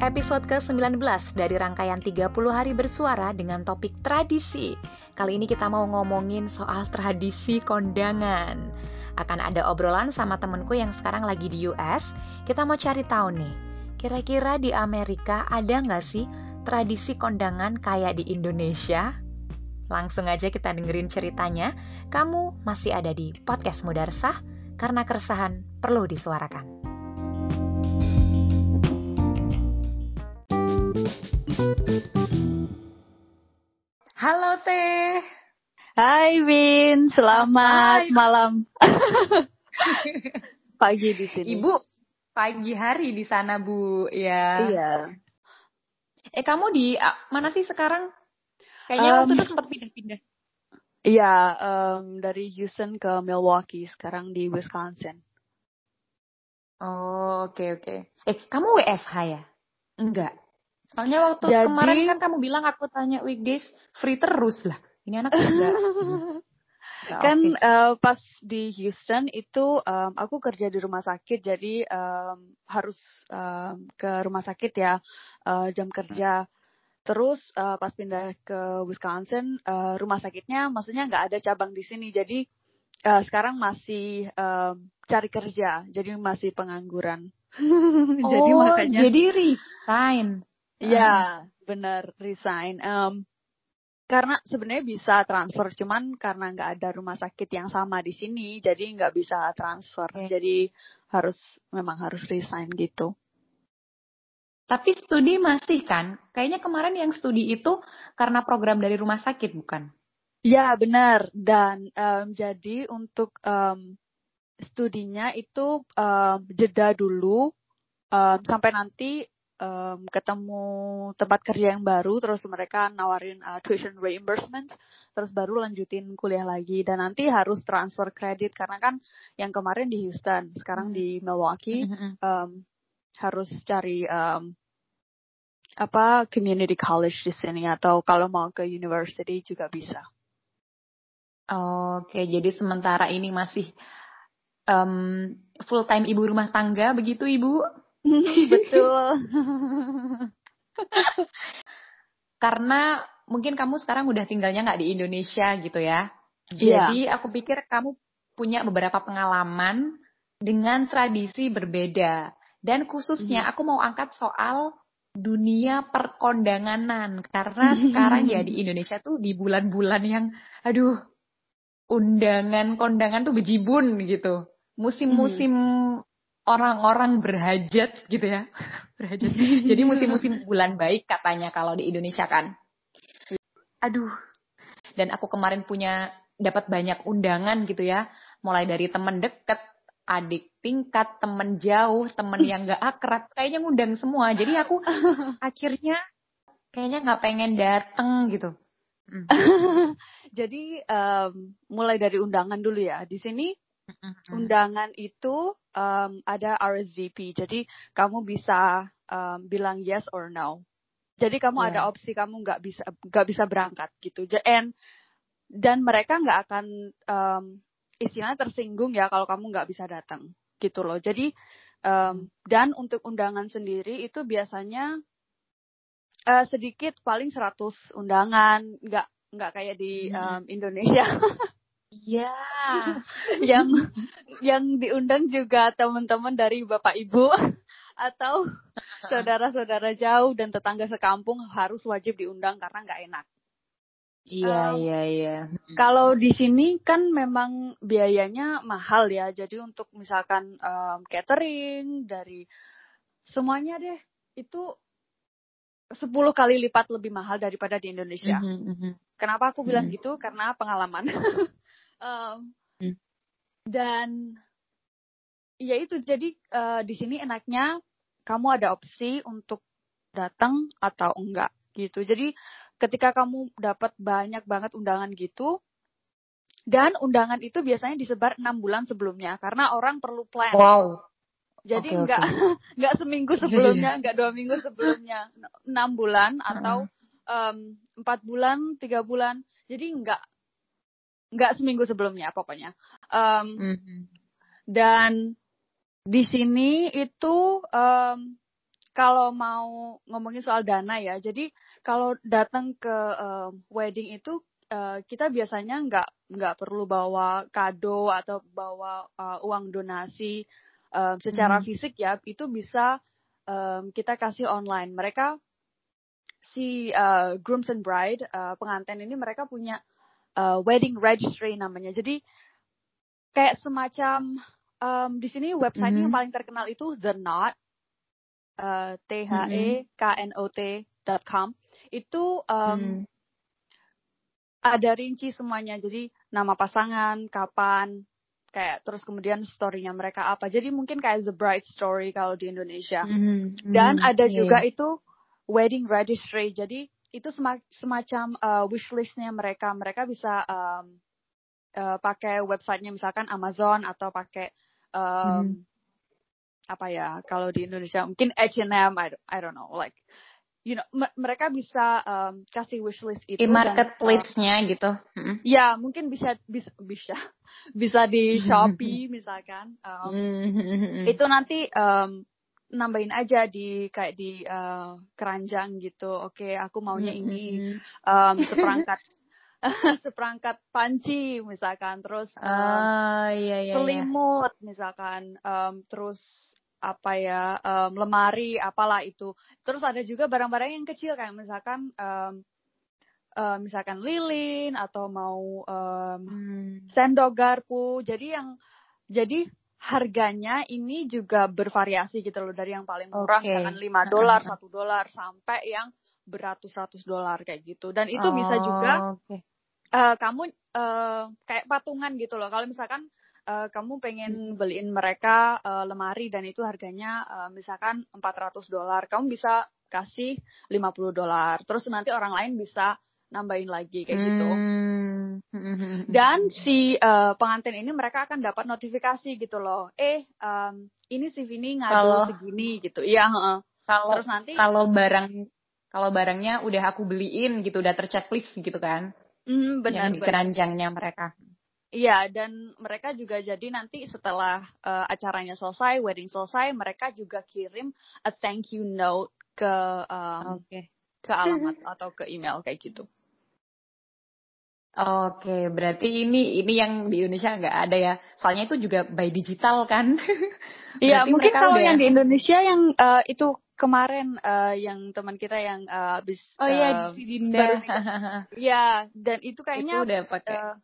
episode ke-19 dari rangkaian 30 hari bersuara dengan topik tradisi. Kali ini kita mau ngomongin soal tradisi kondangan. Akan ada obrolan sama temenku yang sekarang lagi di US. Kita mau cari tahu nih, kira-kira di Amerika ada nggak sih tradisi kondangan kayak di Indonesia? Langsung aja kita dengerin ceritanya. Kamu masih ada di podcast Mudarsah karena keresahan perlu disuarakan. Halo Teh. Hai Win, selamat Hai. malam. Pagi di sini. Ibu, pagi hari di sana Bu. Ya. Iya. Eh kamu di mana sih sekarang? Kayaknya waktu Um, itu sempat pindah-pindah. Iya, em, dari Houston ke Milwaukee, sekarang di Wisconsin. Oh, oke oke. Eh, kamu WFH ya? Enggak. Soalnya waktu Jadi- kemarin kan kamu bilang aku tanya weekdays free terus lah. Ini anak. Enggak, Kan eh, pas di Houston itu em, aku kerja di rumah sakit, jadi em, harus em, ke rumah sakit ya eh, jam kerja. Terus eh, pas pindah ke Wisconsin, eh, rumah sakitnya maksudnya nggak ada cabang di sini, jadi eh, sekarang masih em, cari kerja, jadi masih pengangguran. jadi oh, makanya jadi resign. Iya, benar resign. Em, karena sebenarnya bisa transfer, cuman karena nggak ada rumah sakit yang sama di sini, jadi nggak bisa transfer. Oke. Jadi harus memang harus resign gitu. Tapi studi masih kan? Kayaknya kemarin yang studi itu karena program dari rumah sakit bukan? Ya benar. Dan em, jadi untuk em, studinya itu em, jeda dulu em, sampai nanti em, ketemu tempat kerja yang baru, terus mereka nawarin uh, tuition reimbursement, terus baru lanjutin kuliah lagi. Dan nanti harus transfer kredit karena kan yang kemarin di Houston, sekarang Hmm. di Milwaukee em, harus cari em, apa community college di sini atau kalau mau ke university juga bisa. Oke, jadi sementara ini masih em, full time ibu rumah tangga begitu ibu? Betul. Karena mungkin kamu sekarang udah tinggalnya nggak di Indonesia gitu ya. Iya. Jadi aku pikir kamu punya beberapa pengalaman dengan tradisi berbeda. Dan khususnya aku mau angkat soal dunia perkondanganan. Karena sekarang ya di Indonesia tuh di bulan-bulan yang aduh undangan kondangan tuh bejibun gitu. Musim-musim orang-orang berhajat gitu ya. berhajat. Jadi musim-musim bulan baik katanya kalau di Indonesia kan. Aduh. Dan aku kemarin punya dapat banyak undangan gitu ya. Mulai dari temen deket, adik tingkat, temen jauh, temen yang gak akrab. Kayaknya ngundang semua. Jadi aku akhirnya kayaknya nggak pengen dateng gitu. Hmm. Jadi em, mulai dari undangan dulu ya. Di sini undangan itu em, ada RSVP. Jadi kamu bisa em, bilang yes or no. Jadi kamu Iya. ada opsi kamu nggak bisa nggak bisa berangkat gitu. And, dan mereka nggak akan em, istilahnya tersinggung ya kalau kamu nggak bisa datang gitu loh. Jadi em, dan untuk undangan sendiri itu biasanya eh, sedikit paling 100 undangan, nggak nggak kayak di Hmm. em, Indonesia. Iya. yang yang diundang juga teman-teman dari bapak ibu atau saudara-saudara jauh dan tetangga sekampung harus wajib diundang karena nggak enak. Iya, Um, iya, iya. Kalau di sini kan memang biayanya mahal ya, jadi untuk misalkan em, catering dari semuanya deh itu 10 kali lipat lebih mahal daripada di Indonesia. Mhm, mhm. Kenapa aku bilang Mhm. gitu? Karena pengalaman. Hmm. Dan ya itu jadi eh, di sini enaknya kamu ada opsi untuk datang atau enggak gitu. Jadi ketika kamu dapat banyak banget undangan gitu dan undangan itu biasanya disebar enam bulan sebelumnya karena orang perlu plan. Wow. Jadi oke. enggak enggak seminggu sebelumnya, enggak dua minggu sebelumnya, enam bulan atau em, empat bulan, tiga bulan. Jadi enggak enggak seminggu sebelumnya pokoknya. Em, Mhm. dan di sini itu em, kalau mau ngomongin soal dana ya, jadi kalau datang ke um, wedding itu uh, kita biasanya nggak nggak perlu bawa kado atau bawa uh, uang donasi um, secara hmm. fisik ya, itu bisa um, kita kasih online. Mereka si uh, grooms and bride uh, pengantin ini mereka punya uh, wedding registry namanya. Jadi kayak semacam um, di sini website mm -hmm. yang paling terkenal itu The Knot uh, t h e k n o t dot com itu um, mm. ada rinci semuanya jadi nama pasangan kapan kayak terus kemudian storynya mereka apa jadi mungkin kayak the bride story kalau di Indonesia mm -hmm. dan mm -hmm. ada yeah. juga itu wedding registry jadi itu semacam uh, wishlistnya mereka mereka bisa um, uh, pakai websitenya misalkan Amazon atau pakai um, mm apa ya kalau di Indonesia mungkin H&M I, I don't know like you know mereka bisa um, kasih wishlist itu di marketplace-nya uh, gitu hmm. ya mungkin bisa bisa bisa bisa di Shopee misalkan um, hmm. itu nanti um, nambahin aja di kayak di uh, keranjang gitu. Oke okay, aku maunya ini um, seperangkat seperangkat panci misalkan. Terus um, uh, iya, iya, selimut iya. misalkan. Um, terus apa ya um, lemari apalah itu. Terus ada juga barang-barang yang kecil kayak misalkan um, um, misalkan lilin atau mau um, hmm. sendok garpu. Jadi yang jadi harganya ini juga bervariasi gitu loh dari yang paling murah okay. misalkan 5 dolar satu dolar sampai yang beratus-ratus dolar kayak gitu dan itu oh, bisa juga okay. uh, kamu uh, kayak patungan gitu loh kalau misalkan uh, kamu pengen hmm. beliin mereka uh, lemari dan itu harganya uh, misalkan 400 dolar, kamu bisa kasih 50 dolar. Terus nanti orang lain bisa nambahin lagi kayak gitu. Hmm. Dan si uh, pengantin ini mereka akan dapat notifikasi gitu loh. Eh, um, ini si Vini ngadu segini gitu. Iya, uh, Kalau terus nanti kalau barang kalau barangnya udah aku beliin gitu, udah terchecklist gitu kan. Mm, benar, yang di keranjangnya mereka. Iya, dan mereka juga jadi nanti setelah uh, acaranya selesai, wedding selesai, mereka juga kirim a thank you note ke um, okay. ke alamat atau ke email kayak gitu. Oke, berarti ini ini yang di Indonesia nggak ada ya. Soalnya itu juga by digital kan. Iya, mungkin kalau udah... yang di Indonesia yang uh, itu kemarin uh, yang teman kita yang uh, habis Oh iya, uh, di Dinda. Iya, dan itu kayaknya itu udah pakai uh,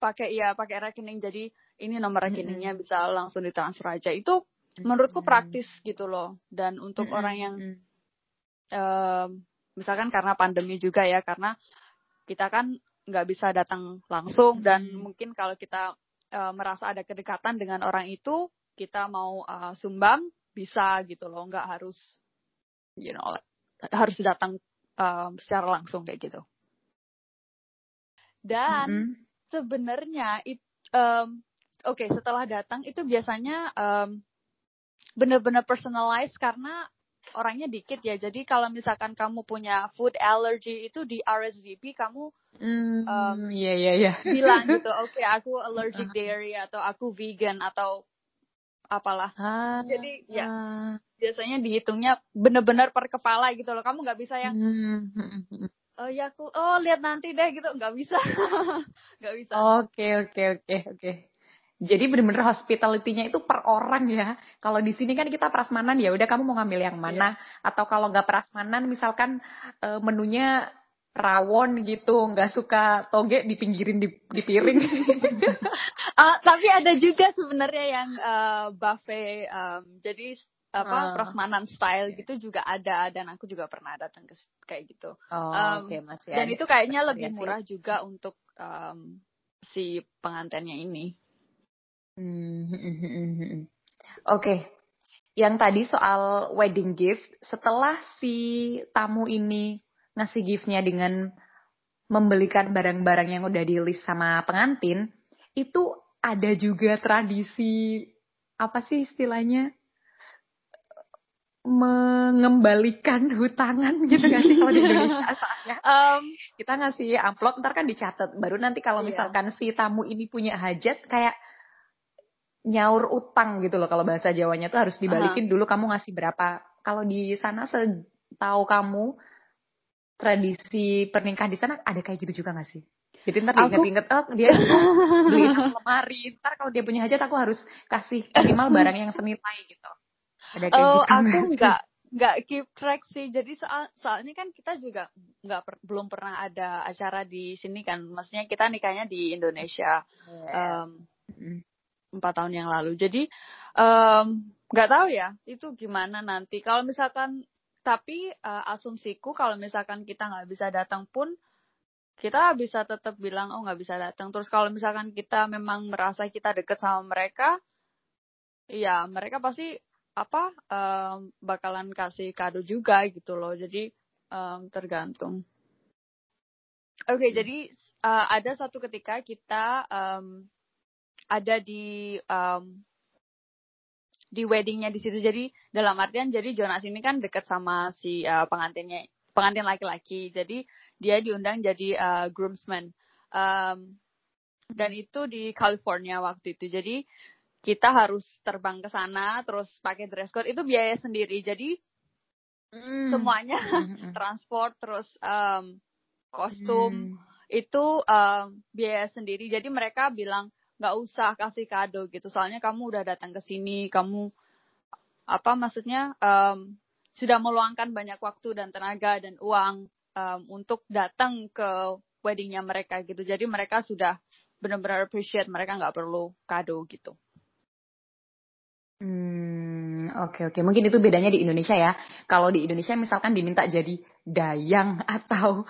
pakai ya pakai rekening jadi ini nomor rekeningnya mm -hmm. bisa langsung ditransfer aja itu menurutku praktis gitu loh dan untuk mm -hmm. orang yang um, misalkan karena pandemi juga ya karena kita kan nggak bisa datang langsung dan mungkin kalau kita uh, merasa ada kedekatan dengan orang itu kita mau uh, sumbang bisa gitu loh. Nggak harus you know harus datang um, secara langsung kayak gitu. Dan mm -hmm sebenarnya um, oke okay, setelah datang itu biasanya um, benar-benar personalized karena orangnya dikit ya. Jadi kalau misalkan kamu punya food allergy itu di RSVP kamu mm, um, yeah, yeah, yeah. bilang gitu, oke okay, aku allergic dairy atau aku vegan atau apalah. Ah, Jadi ya ah. biasanya dihitungnya benar-benar per kepala gitu loh. Kamu nggak bisa yang mm, oh ya aku oh lihat nanti deh gitu nggak bisa nggak bisa oke oke oke oke jadi bener-bener hospitality-nya itu per orang ya. Kalau di sini kan kita prasmanan ya udah kamu mau ngambil yang mana yeah. atau kalau nggak prasmanan misalkan uh, menunya rawon gitu, nggak suka toge dipinggirin di, di piring. uh, tapi ada juga sebenarnya yang uh, buffet. Um, jadi apa uh. prasmanan style gitu juga ada dan aku juga pernah datang ke kayak gitu. Oh, um, okay, masih dan ada. itu kayaknya lebih ya, murah juga untuk um, si pengantinnya ini. Hmm, hmm, hmm, Oke, okay. yang tadi soal wedding gift, setelah si tamu ini ngasih giftnya dengan membelikan barang-barang yang udah di list sama pengantin, itu ada juga tradisi apa sih istilahnya? mengembalikan hutangan gitu kan sih kalau di Indonesia soalnya um, kita ngasih amplop ntar kan dicatat baru nanti kalau iya. misalkan si tamu ini punya hajat kayak nyaur utang gitu loh kalau bahasa Jawanya tuh harus dibalikin uh -huh. dulu kamu ngasih berapa kalau di sana setahu kamu tradisi pernikahan di sana ada kayak gitu juga gak sih? Jadi ntar Aku- diinget-inget, oh dia beli lemari. Ntar kalau dia punya hajat aku harus kasih minimal barang yang senilai gitu. Ada kayak Oh, gitu aku nggak nggak keep track sih. Jadi soal soalnya kan kita juga nggak per- belum pernah ada acara di sini kan. Maksudnya kita nikahnya di Indonesia Iya. em, Mm. Empat tahun yang lalu. Jadi nggak tahu ya itu gimana nanti. Kalau misalkan tapi eh, asumsiku kalau misalkan kita nggak bisa datang pun kita bisa tetap bilang oh nggak bisa datang. Terus kalau misalkan kita memang merasa kita deket sama mereka, ya mereka pasti apa em, bakalan kasih kado juga gitu loh. Jadi em, tergantung. Oke, Hmm. jadi eh, ada satu ketika kita em, ada di em, di weddingnya di situ. Jadi dalam artian jadi Jonas ini kan deket sama si eh, pengantinnya pengantin laki-laki. Jadi dia diundang jadi eh, groomsman. Em, dan itu di California waktu itu. Jadi kita harus terbang ke sana terus pakai dress code itu biaya sendiri. Jadi Mm. semuanya Mm, mm, transport terus em, kostum mm. itu em, biaya sendiri. Jadi mereka bilang nggak usah kasih kado gitu. Soalnya kamu udah datang ke sini, kamu apa maksudnya em, sudah meluangkan banyak waktu dan tenaga dan uang em, untuk datang ke weddingnya mereka gitu. Jadi mereka sudah benar-benar appreciate mereka nggak perlu kado gitu. Hmm, oke oke. Mungkin itu bedanya di Indonesia ya. Kalau di Indonesia misalkan diminta jadi dayang atau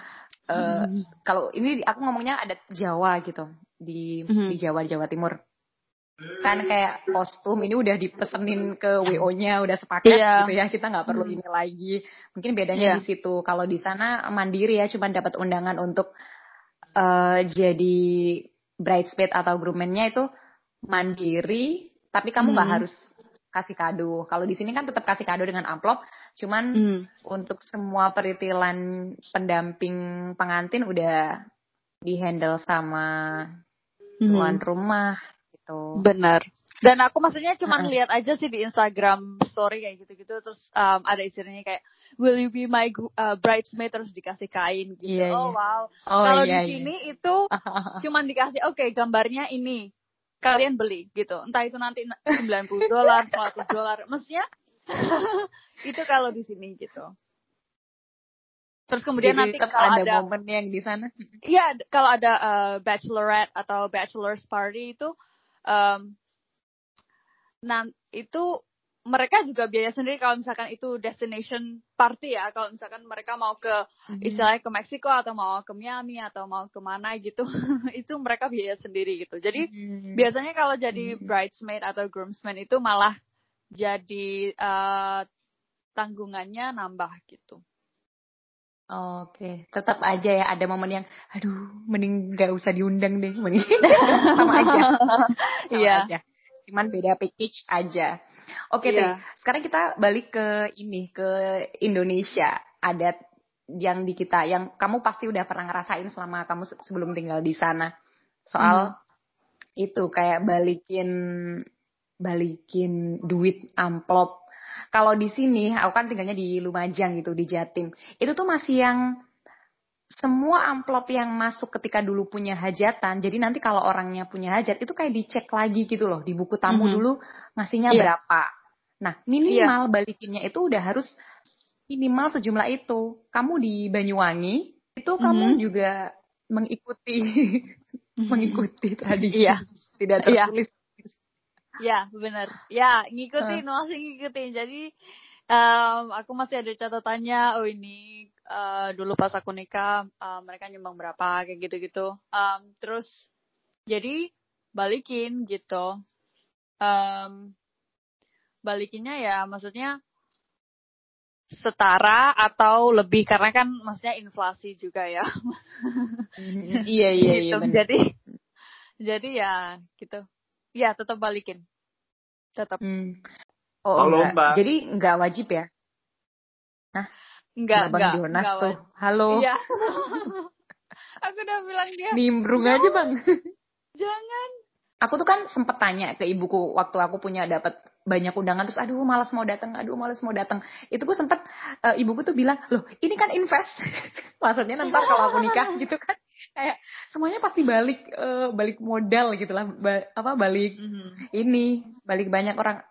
eh, kalau ini aku ngomongnya ada Jawa gitu di Mhm. di Jawa di Jawa Timur. Kan kayak kostum ini udah dipesenin ke WO-nya udah sepaket Iya. gitu ya. Kita nggak perlu Mhm. ini lagi. Mungkin bedanya Iya. di situ. Kalau di sana mandiri ya cuma dapat undangan untuk eh, jadi bridesmaid atau groomsman-nya itu mandiri, tapi kamu nggak Mhm. harus kasih kado. Kalau di sini kan tetap kasih kado dengan amplop, cuman Hmm. untuk semua peritilan pendamping pengantin udah dihandle sama tuan rumah gitu. Benar. Dan aku maksudnya cuma lihat aja sih di Instagram story kayak gitu-gitu terus um, ada istilahnya kayak will you be my uh, bridesmaid terus dikasih kain gitu. Iya, oh iya. wow. Oh Kalau iya, di iya. sini itu cuma dikasih oke gambarnya ini. Kalian beli gitu. Entah itu nanti 90 dolar, 100 dolar. Maksudnya itu kalau di sini gitu. Terus kemudian Jadi nanti kalau ada, ada momen yang di sana. Iya, kalau ada uh, bachelorette atau bachelor's party itu, um, nan itu mereka juga biaya sendiri kalau misalkan itu destination party ya. Kalau misalkan mereka mau ke istilahnya ke Meksiko atau mau ke Miami atau mau ke mana gitu, itu mereka biaya sendiri gitu. Jadi Hmm. biasanya kalau jadi Mhm. bridesmaid atau groomsman itu malah jadi uh, tanggungannya nambah gitu. Oke, tetap aja ya ada momen yang, aduh, mending gak usah diundang deh, mending sama aja. Sama Iya. aja. Cuman beda package aja. Oke. Tri, sekarang kita balik ke ini, ke Indonesia. Adat yang di kita, yang kamu pasti udah pernah ngerasain selama kamu se- sebelum tinggal di sana. Soal Hmm. itu kayak balikin balikin duit amplop. Kalau di sini, aku kan tinggalnya di Lumajang gitu, di Jatim. Itu tuh masih yang semua amplop yang masuk ketika dulu punya hajatan. Jadi nanti kalau orangnya punya hajat itu kayak dicek lagi gitu loh. Di buku tamu Mhm. dulu ngasihnya Iya. berapa. Nah, minimal balikinnya itu udah harus minimal sejumlah itu. Kamu di Banyuwangi itu kamu Mhm. juga mengikuti mengikuti tradisi Iya. tidak Iya. tertulis. Ya, benar. Ya, ngikutin, masih ngikutin. Jadi, em, aku masih ada catatannya, oh ini eh, dulu pas aku nikah, eh, mereka nyumbang berapa, kayak gitu-gitu. Em, terus, jadi, balikin gitu. Em, balikinnya ya, maksudnya, setara atau lebih, karena kan maksudnya inflasi juga ya. iya iya iya gitu. Jadi, jadi ya, gitu. Ya, tetap balikin. Tetap. Hmm. Oh, Halo, enggak. Mbak. Jadi enggak wajib ya? Enggak, Bang enggak. Jonas enggak, tuh. Halo. Iya. aku udah bilang dia, Nimbrung aja, Bang. jangan. aku tuh kan sempet tanya ke ibuku waktu aku punya dapat banyak undangan terus aduh malas mau datang aduh malas mau datang itu gue sempet uh, ibuku tuh bilang loh ini kan invest maksudnya nanti kalau aku nikah gitu kan kayak semuanya pasti balik uh, balik modal gitu lah ba apa balik mm -hmm. ini balik banyak orang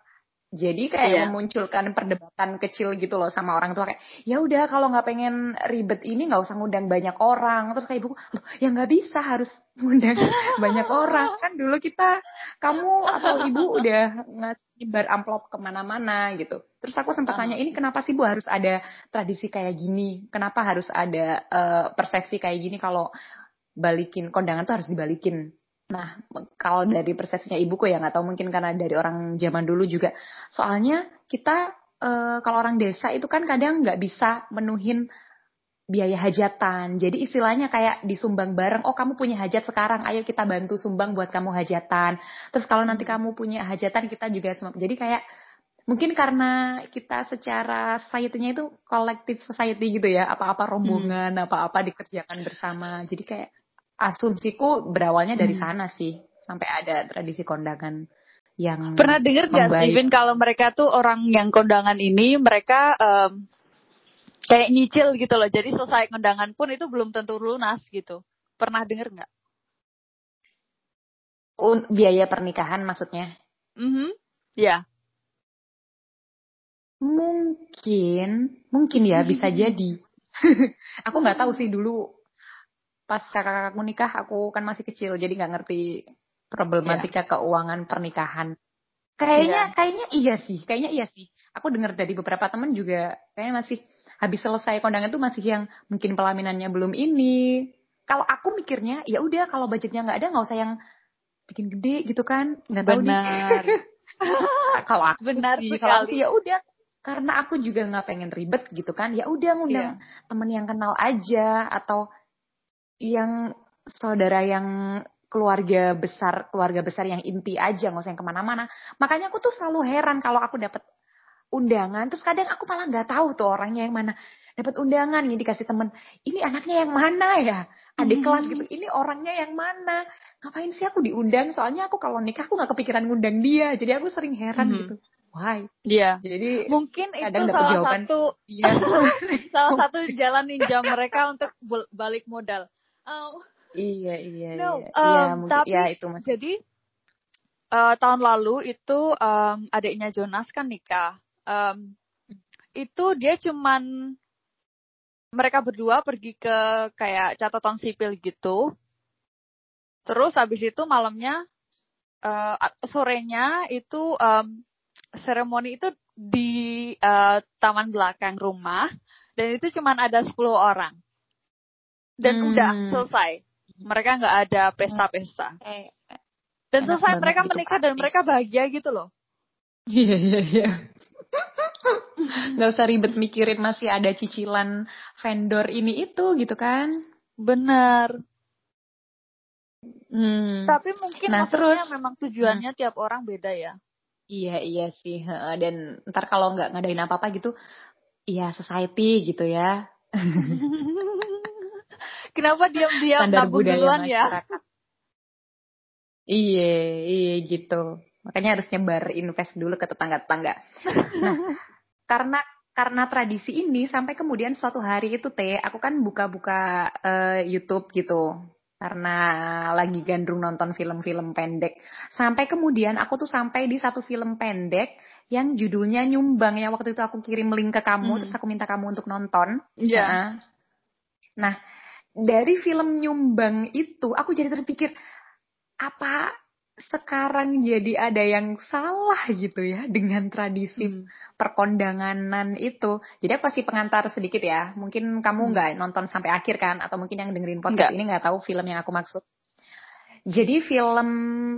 jadi kayak yeah. memunculkan perdebatan kecil gitu loh sama orang tua kayak ya udah kalau nggak pengen ribet ini nggak usah ngundang banyak orang. Terus kayak ibu loh ya nggak bisa harus ngundang banyak orang. Kan dulu kita kamu atau ibu udah ngasih bar amplop ke mana-mana gitu. Terus aku sempat tanya ini kenapa sih bu harus ada tradisi kayak gini? Kenapa harus ada uh, persepsi kayak gini kalau balikin kondangan tuh harus dibalikin Nah, kalau dari persepsinya ibuku ya nggak tahu mungkin karena dari orang zaman dulu juga. Soalnya kita e, kalau orang desa itu kan kadang nggak bisa menuhin biaya hajatan. Jadi istilahnya kayak disumbang bareng. Oh kamu punya hajat sekarang, ayo kita bantu sumbang buat kamu hajatan. Terus kalau nanti kamu punya hajatan kita juga jadi kayak mungkin karena kita secara society-nya itu kolektif society gitu ya, apa-apa rombongan, hmm. apa-apa dikerjakan bersama. Jadi kayak asumsiku berawalnya dari hmm. sana sih sampai ada tradisi kondangan yang pernah dengar gak Steven kalau mereka tuh orang yang kondangan ini mereka um, kayak nyicil gitu loh. Jadi selesai kondangan pun itu belum tentu lunas gitu. Pernah dengar nggak? Un biaya pernikahan maksudnya? Mm -hmm. ya. Yeah. mungkin mungkin ya bisa jadi. Aku nggak tahu sih dulu pas kakak-kakakku nikah aku kan masih kecil jadi nggak ngerti problematika yeah. keuangan pernikahan. Kayaknya yeah. kayaknya iya sih, kayaknya iya sih. Aku dengar dari beberapa temen juga kayaknya masih habis selesai kondangan tuh masih yang mungkin pelaminannya belum ini. Kalau aku mikirnya ya udah kalau budgetnya nggak ada nggak usah yang bikin gede gitu kan, nggak tahu Benar. kalau aku benar sih, kalau sih ya udah karena aku juga nggak pengen ribet gitu kan, ya udah ngundang yeah. temen yang kenal aja atau yang saudara yang keluarga besar keluarga besar yang inti aja nggak usah yang ke mana-mana. Makanya aku tuh selalu heran kalau aku dapat undangan. Terus kadang aku malah nggak tahu tuh orangnya yang mana. Dapat undangan ini dikasih temen ini anaknya yang mana ya? Adik hmm. kelas gitu ini orangnya yang mana? Ngapain sih aku diundang? Soalnya aku kalau nikah aku nggak kepikiran ngundang dia jadi aku sering heran hmm. gitu. Why? Iya. Jadi mungkin itu salah jawaban. satu ya, salah satu jalan ninja mereka untuk balik modal Oh. Iya iya no, iya. Um, iya tapi ya, itu mas. Jadi uh, tahun lalu itu um, adiknya Jonas kan nikah. Um, itu dia cuman mereka berdua pergi ke kayak catatan sipil gitu. Terus habis itu malamnya uh, sorenya itu um, seremoni itu di uh, taman belakang rumah dan itu cuman ada 10 orang dan hmm. udah selesai. Mereka nggak ada pesta-pesta. Eh, dan selesai mereka menikah dan mereka bahagia gitu loh. Iya iya iya. Gak usah ribet mikirin masih ada cicilan vendor ini itu gitu kan? Benar. Hmm. Tapi mungkin nah, terus memang tujuannya hmm. tiap orang beda ya. Iya iya sih. Dan ntar kalau nggak ngadain apa apa gitu, iya society gitu ya. Kenapa diam-diam nabung duluan ya? Iya, iya gitu. Makanya harus nyebar invest dulu ke tetangga-tetangga. Nah, karena karena tradisi ini sampai kemudian suatu hari itu teh aku kan buka-buka uh, YouTube gitu karena lagi gandrung nonton film-film pendek. Sampai kemudian aku tuh sampai di satu film pendek yang judulnya Nyumbang ya waktu itu aku kirim link ke kamu hmm. terus aku minta kamu untuk nonton. Iya. Yeah. Nah dari film Nyumbang itu aku jadi terpikir apa sekarang jadi ada yang salah gitu ya dengan tradisi hmm. perkondanganan itu. Jadi aku kasih pengantar sedikit ya. Mungkin kamu hmm. nggak hmm. nonton sampai akhir kan atau mungkin yang dengerin podcast Enggak. ini nggak tahu film yang aku maksud. Jadi film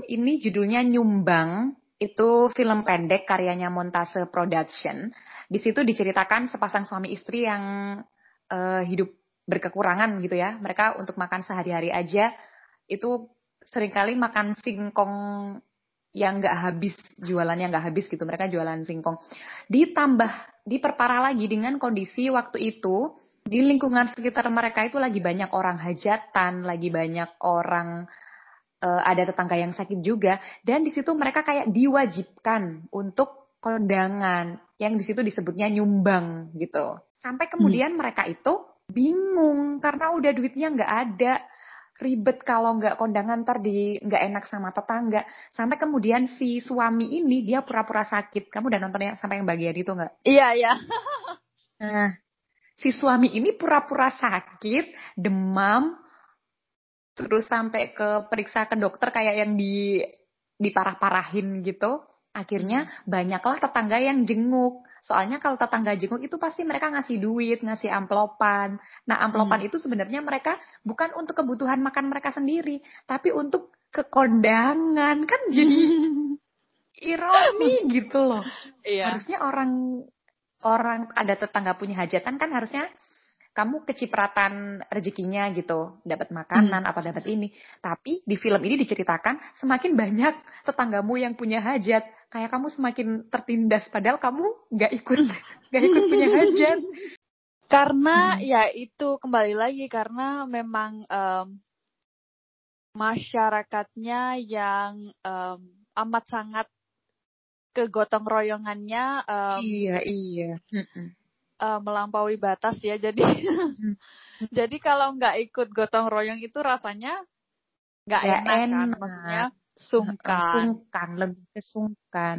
ini judulnya Nyumbang. Itu film pendek karyanya Montase Production. Di situ diceritakan sepasang suami istri yang uh, hidup berkekurangan gitu ya. Mereka untuk makan sehari-hari aja itu sering kali makan singkong yang nggak habis jualannya nggak habis gitu mereka jualan singkong ditambah diperparah lagi dengan kondisi waktu itu di lingkungan sekitar mereka itu lagi banyak orang hajatan lagi banyak orang uh, ada tetangga yang sakit juga dan di situ mereka kayak diwajibkan untuk kondangan yang di situ disebutnya nyumbang gitu. Sampai kemudian hmm. mereka itu bingung karena udah duitnya nggak ada. Ribet kalau nggak kondangan ntar di nggak enak sama tetangga. Sampai kemudian si suami ini dia pura-pura sakit. Kamu udah nonton ya sampai yang bagian itu nggak? Iya iya. Nah si suami ini pura-pura sakit demam terus sampai ke periksa ke dokter kayak yang di diparah-parahin gitu akhirnya banyaklah tetangga yang jenguk. Soalnya kalau tetangga jenguk itu pasti mereka ngasih duit ngasih amplopan. Nah amplopan hmm. itu sebenarnya mereka bukan untuk kebutuhan makan mereka sendiri tapi untuk kekondangan. Kan jadi ironi gitu loh. Iya. harusnya orang orang ada tetangga punya hajatan kan harusnya kamu kecipratan rezekinya gitu, dapat makanan hmm. atau dapat ini. Tapi di film ini diceritakan semakin banyak tetanggamu yang punya hajat, kayak kamu semakin tertindas padahal kamu nggak ikut nggak ikut punya hajat. Karena hmm. ya itu kembali lagi karena memang um, masyarakatnya yang um, amat sangat kegotong royongannya um, iya iya uh, melampaui batas ya. Jadi hmm. jadi kalau nggak ikut gotong royong itu rasanya nggak enak, enak kan, maksudnya sungkan. Sungkan, lebih kesungkan.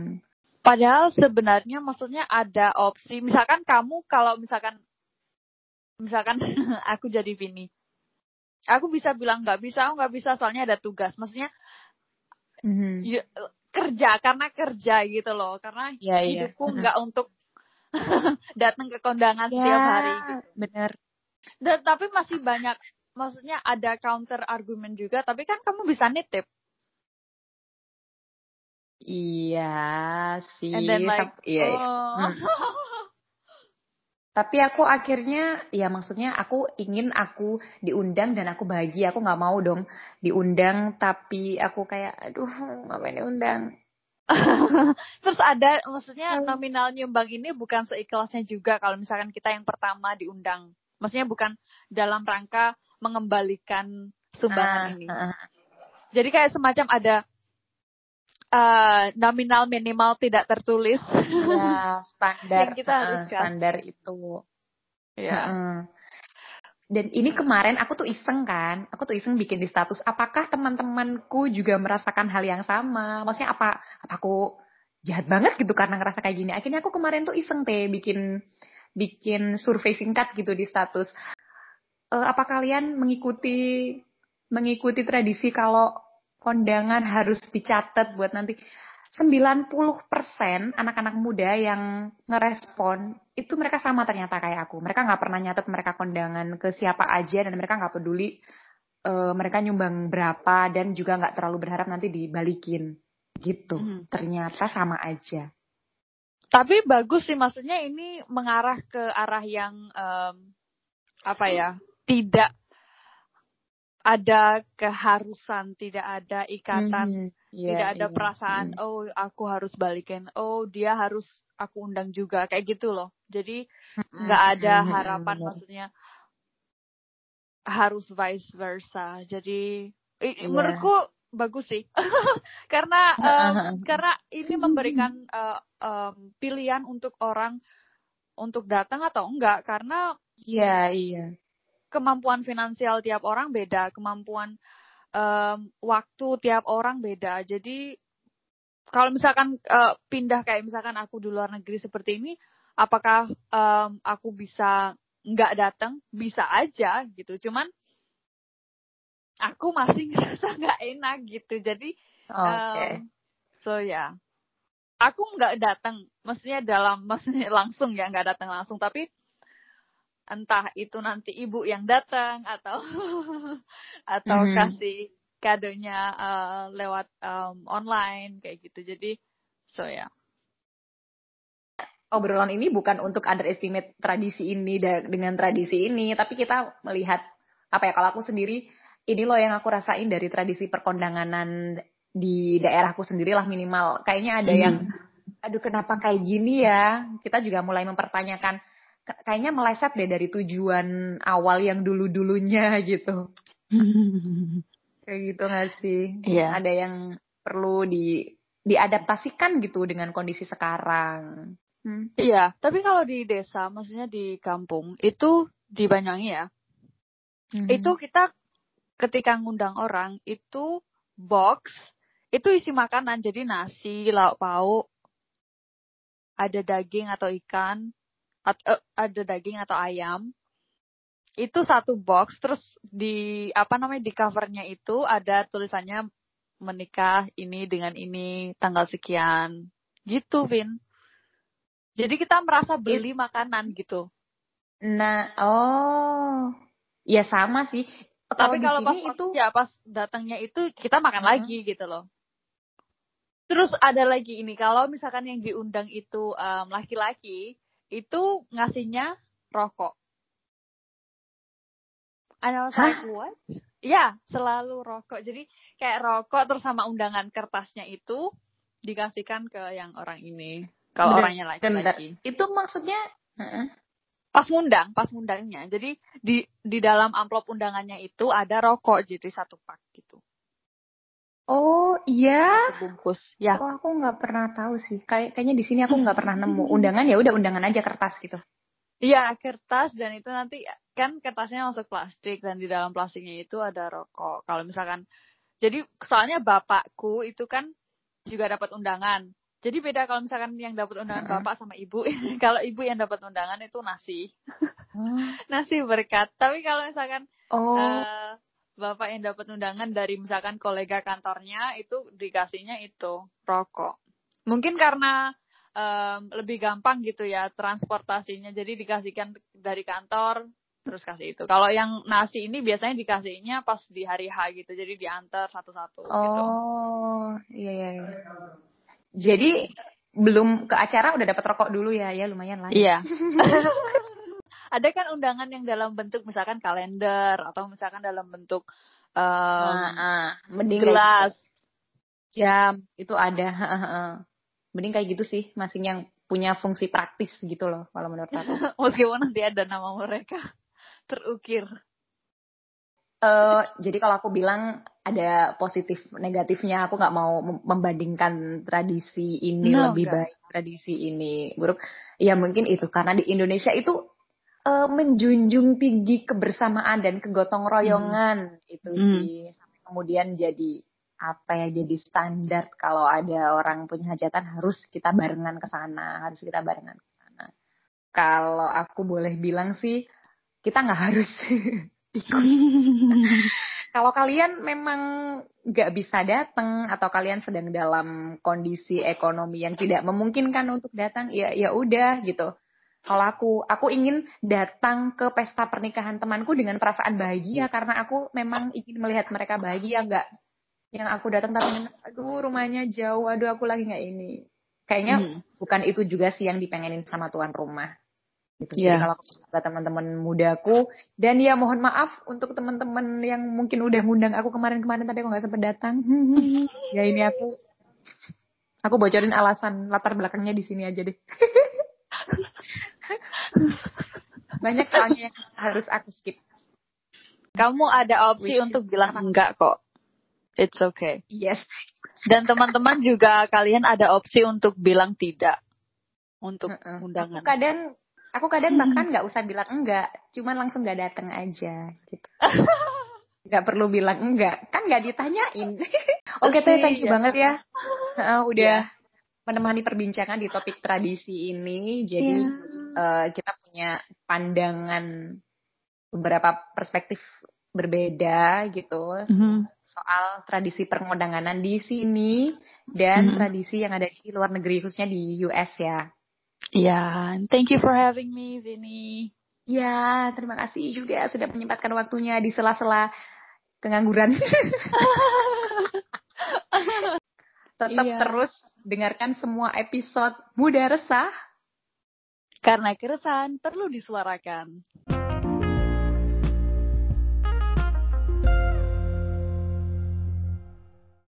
Padahal sebenarnya maksudnya ada opsi, misalkan kamu kalau misalkan misalkan aku jadi Vini, aku bisa bilang nggak bisa, aku nggak bisa soalnya ada tugas. Maksudnya mm-hmm. ya, kerja karena kerja gitu loh, karena yeah, iya. hidupku nggak yeah. untuk datang ke kondangan ya, setiap hari gitu. Bener. Dan tapi masih banyak maksudnya ada counter argumen juga, tapi kan kamu bisa nitip. Iya sih. And then like, iya, iya. oh. hmm. Tapi aku akhirnya, ya maksudnya aku ingin aku diundang dan aku bahagia. Aku nggak mau dong diundang, tapi aku kayak, aduh, ngapain diundang? Terus ada maksudnya nominal nyumbang ini bukan seikhlasnya juga kalau misalkan kita yang pertama diundang. Maksudnya bukan dalam rangka mengembalikan sumbangan uh, ini. Uh. Jadi kayak semacam ada uh, nominal minimal tidak tertulis. Ya, standar yang kita uh, standar itu. Ya. Uh, dan ini kemarin aku tuh iseng kan, aku tuh iseng bikin di status, apakah teman-temanku juga merasakan hal yang sama? Maksudnya apa, apa aku jahat banget gitu karena ngerasa kayak gini. Akhirnya aku kemarin tuh iseng teh bikin bikin survei singkat gitu di status. E, apa kalian mengikuti mengikuti tradisi kalau kondangan harus dicatat buat nanti? 90% anak-anak muda yang ngerespon itu mereka sama ternyata kayak aku. Mereka nggak pernah nyatet mereka kondangan ke siapa aja dan mereka nggak peduli uh, mereka nyumbang berapa dan juga nggak terlalu berharap nanti dibalikin gitu. Hmm. Ternyata sama aja. Tapi bagus sih maksudnya ini mengarah ke arah yang um, apa ya? Tidak ada keharusan, tidak ada ikatan, mm, yeah, tidak ada yeah, perasaan, mm. oh aku harus balikin, oh dia harus aku undang juga, kayak gitu loh. Jadi nggak mm, ada mm, harapan, mm, maksudnya harus vice versa. Jadi yeah. menurutku bagus sih, karena um, karena ini memberikan uh, um, pilihan untuk orang untuk datang atau enggak, karena Iya, yeah, iya. Yeah kemampuan finansial tiap orang beda, kemampuan um, waktu tiap orang beda. Jadi kalau misalkan uh, pindah kayak misalkan aku di luar negeri seperti ini, apakah um, aku bisa nggak datang? Bisa aja gitu. Cuman aku masih ngerasa nggak enak gitu. Jadi, okay. um, so ya, yeah. aku nggak datang. Maksudnya dalam, maksudnya langsung ya nggak datang langsung. Tapi entah itu nanti ibu yang datang atau atau mm -hmm. kasih kadonya uh, lewat um, online kayak gitu jadi so ya yeah. obrolan ini bukan untuk underestimate tradisi ini dengan tradisi ini tapi kita melihat apa ya kalau aku sendiri ini loh yang aku rasain dari tradisi perkondanganan di daerahku sendiri lah minimal kayaknya ada mm. yang aduh kenapa kayak gini ya kita juga mulai mempertanyakan kayaknya meleset deh dari tujuan awal yang dulu-dulunya gitu. Kayak gitu gak sih? Iya. Ada yang perlu di diadaptasikan gitu dengan kondisi sekarang. Hmm. Iya, tapi kalau di desa, maksudnya di kampung, itu di Banyuwangi ya, hmm. itu kita ketika ngundang orang, itu box, itu isi makanan, jadi nasi, lauk pauk, ada daging atau ikan, atau, uh, ada daging atau ayam, itu satu box, terus di, apa namanya, di covernya itu ada tulisannya menikah ini dengan ini, tanggal sekian, gitu, Vin. Jadi kita merasa beli It, makanan gitu. Nah, oh, ya sama sih. Tapi kalau pas itu ya pas datangnya itu kita makan hmm. lagi gitu loh. Terus ada lagi ini kalau misalkan yang diundang itu laki-laki um, itu ngasihnya rokok. Ada like what? Ya, selalu rokok. Jadi kayak rokok terus sama undangan kertasnya itu dikasihkan ke yang orang ini. Kalau orangnya laki-laki. Itu maksudnya uh-uh. pas ngundang, pas ngundangnya. Jadi di di dalam amplop undangannya itu ada rokok jadi satu pak gitu. Oh iya. Bungkus. Ya. Oh aku nggak pernah tahu sih. Kayak kayaknya di sini aku nggak pernah nemu undangan ya udah undangan aja kertas gitu. Iya kertas dan itu nanti kan kertasnya masuk plastik dan di dalam plastiknya itu ada rokok. Kalau misalkan jadi soalnya bapakku itu kan juga dapat undangan. Jadi beda kalau misalkan yang dapat undangan uh -huh. bapak sama ibu. kalau ibu yang dapat undangan itu nasi. Oh. nasi berkat. Tapi kalau misalkan oh. uh, bapak yang dapat undangan dari misalkan kolega kantornya itu dikasihnya itu rokok. Mungkin karena um, lebih gampang gitu ya transportasinya. Jadi dikasihkan dari kantor terus kasih itu. Kalau yang nasi ini biasanya dikasihnya pas di hari H gitu. Jadi diantar satu-satu oh, gitu. Oh, iya iya. iya. Jadi belum ke acara udah dapat rokok dulu ya, ya lumayan lah. Iya. Ada kan undangan yang dalam bentuk misalkan kalender atau misalkan dalam bentuk um, uh, uh, gelas, jam itu ada. mending kayak gitu sih, masing yang punya fungsi praktis gitu loh kalau menurut aku. Meskipun nanti ada nama mereka terukir. Uh, jadi kalau aku bilang ada positif negatifnya, aku nggak mau membandingkan tradisi ini no, lebih enggak. baik, tradisi ini buruk. Ya mungkin itu karena di Indonesia itu uh, menjunjung tinggi kebersamaan dan kegotong royongan hmm. itu hmm. sih. Sampai kemudian jadi apa ya jadi standar kalau ada orang punya hajatan harus kita barengan ke sana, harus kita barengan ke sana. Kalau aku boleh bilang sih kita nggak harus Kalau kalian memang nggak bisa datang atau kalian sedang dalam kondisi ekonomi yang tidak memungkinkan untuk datang, ya ya udah gitu. Kalau aku, aku ingin datang ke pesta pernikahan temanku dengan perasaan bahagia karena aku memang ingin melihat mereka bahagia, nggak yang aku datang tapi aduh rumahnya jauh, aduh aku lagi nggak ini. Kayaknya hmm. bukan itu juga sih yang dipengenin sama tuan rumah gitu. Yeah. Jadi kalau kata teman-teman mudaku dan ya mohon maaf untuk teman-teman yang mungkin udah ngundang aku kemarin-kemarin tapi aku nggak sempat datang. ya ini aku aku bocorin alasan latar belakangnya di sini aja deh. Banyak soalnya yang harus aku skip. Kamu ada opsi Wish. untuk bilang enggak kok. It's okay. Yes. Dan teman-teman juga kalian ada opsi untuk bilang tidak untuk uh -uh. undangan. kadang Aku kadang bahkan nggak usah bilang enggak, cuman langsung nggak datang aja gitu. Nggak perlu bilang enggak, kan nggak ditanyain. Oke, okay, thank you ya. banget ya. Uh, udah yeah. Menemani perbincangan di topik tradisi ini. Jadi yeah. Iya. uh, kita punya pandangan beberapa perspektif berbeda gitu mm -hmm. soal tradisi permodanganan di sini dan mm -hmm. tradisi yang ada di luar negeri khususnya di US ya. Ya, thank you for having me, Vini. Ya, terima kasih juga sudah menyempatkan waktunya di sela-sela kengangguran. Tetap iya. terus dengarkan semua episode Muda Resah. Karena keresahan perlu disuarakan.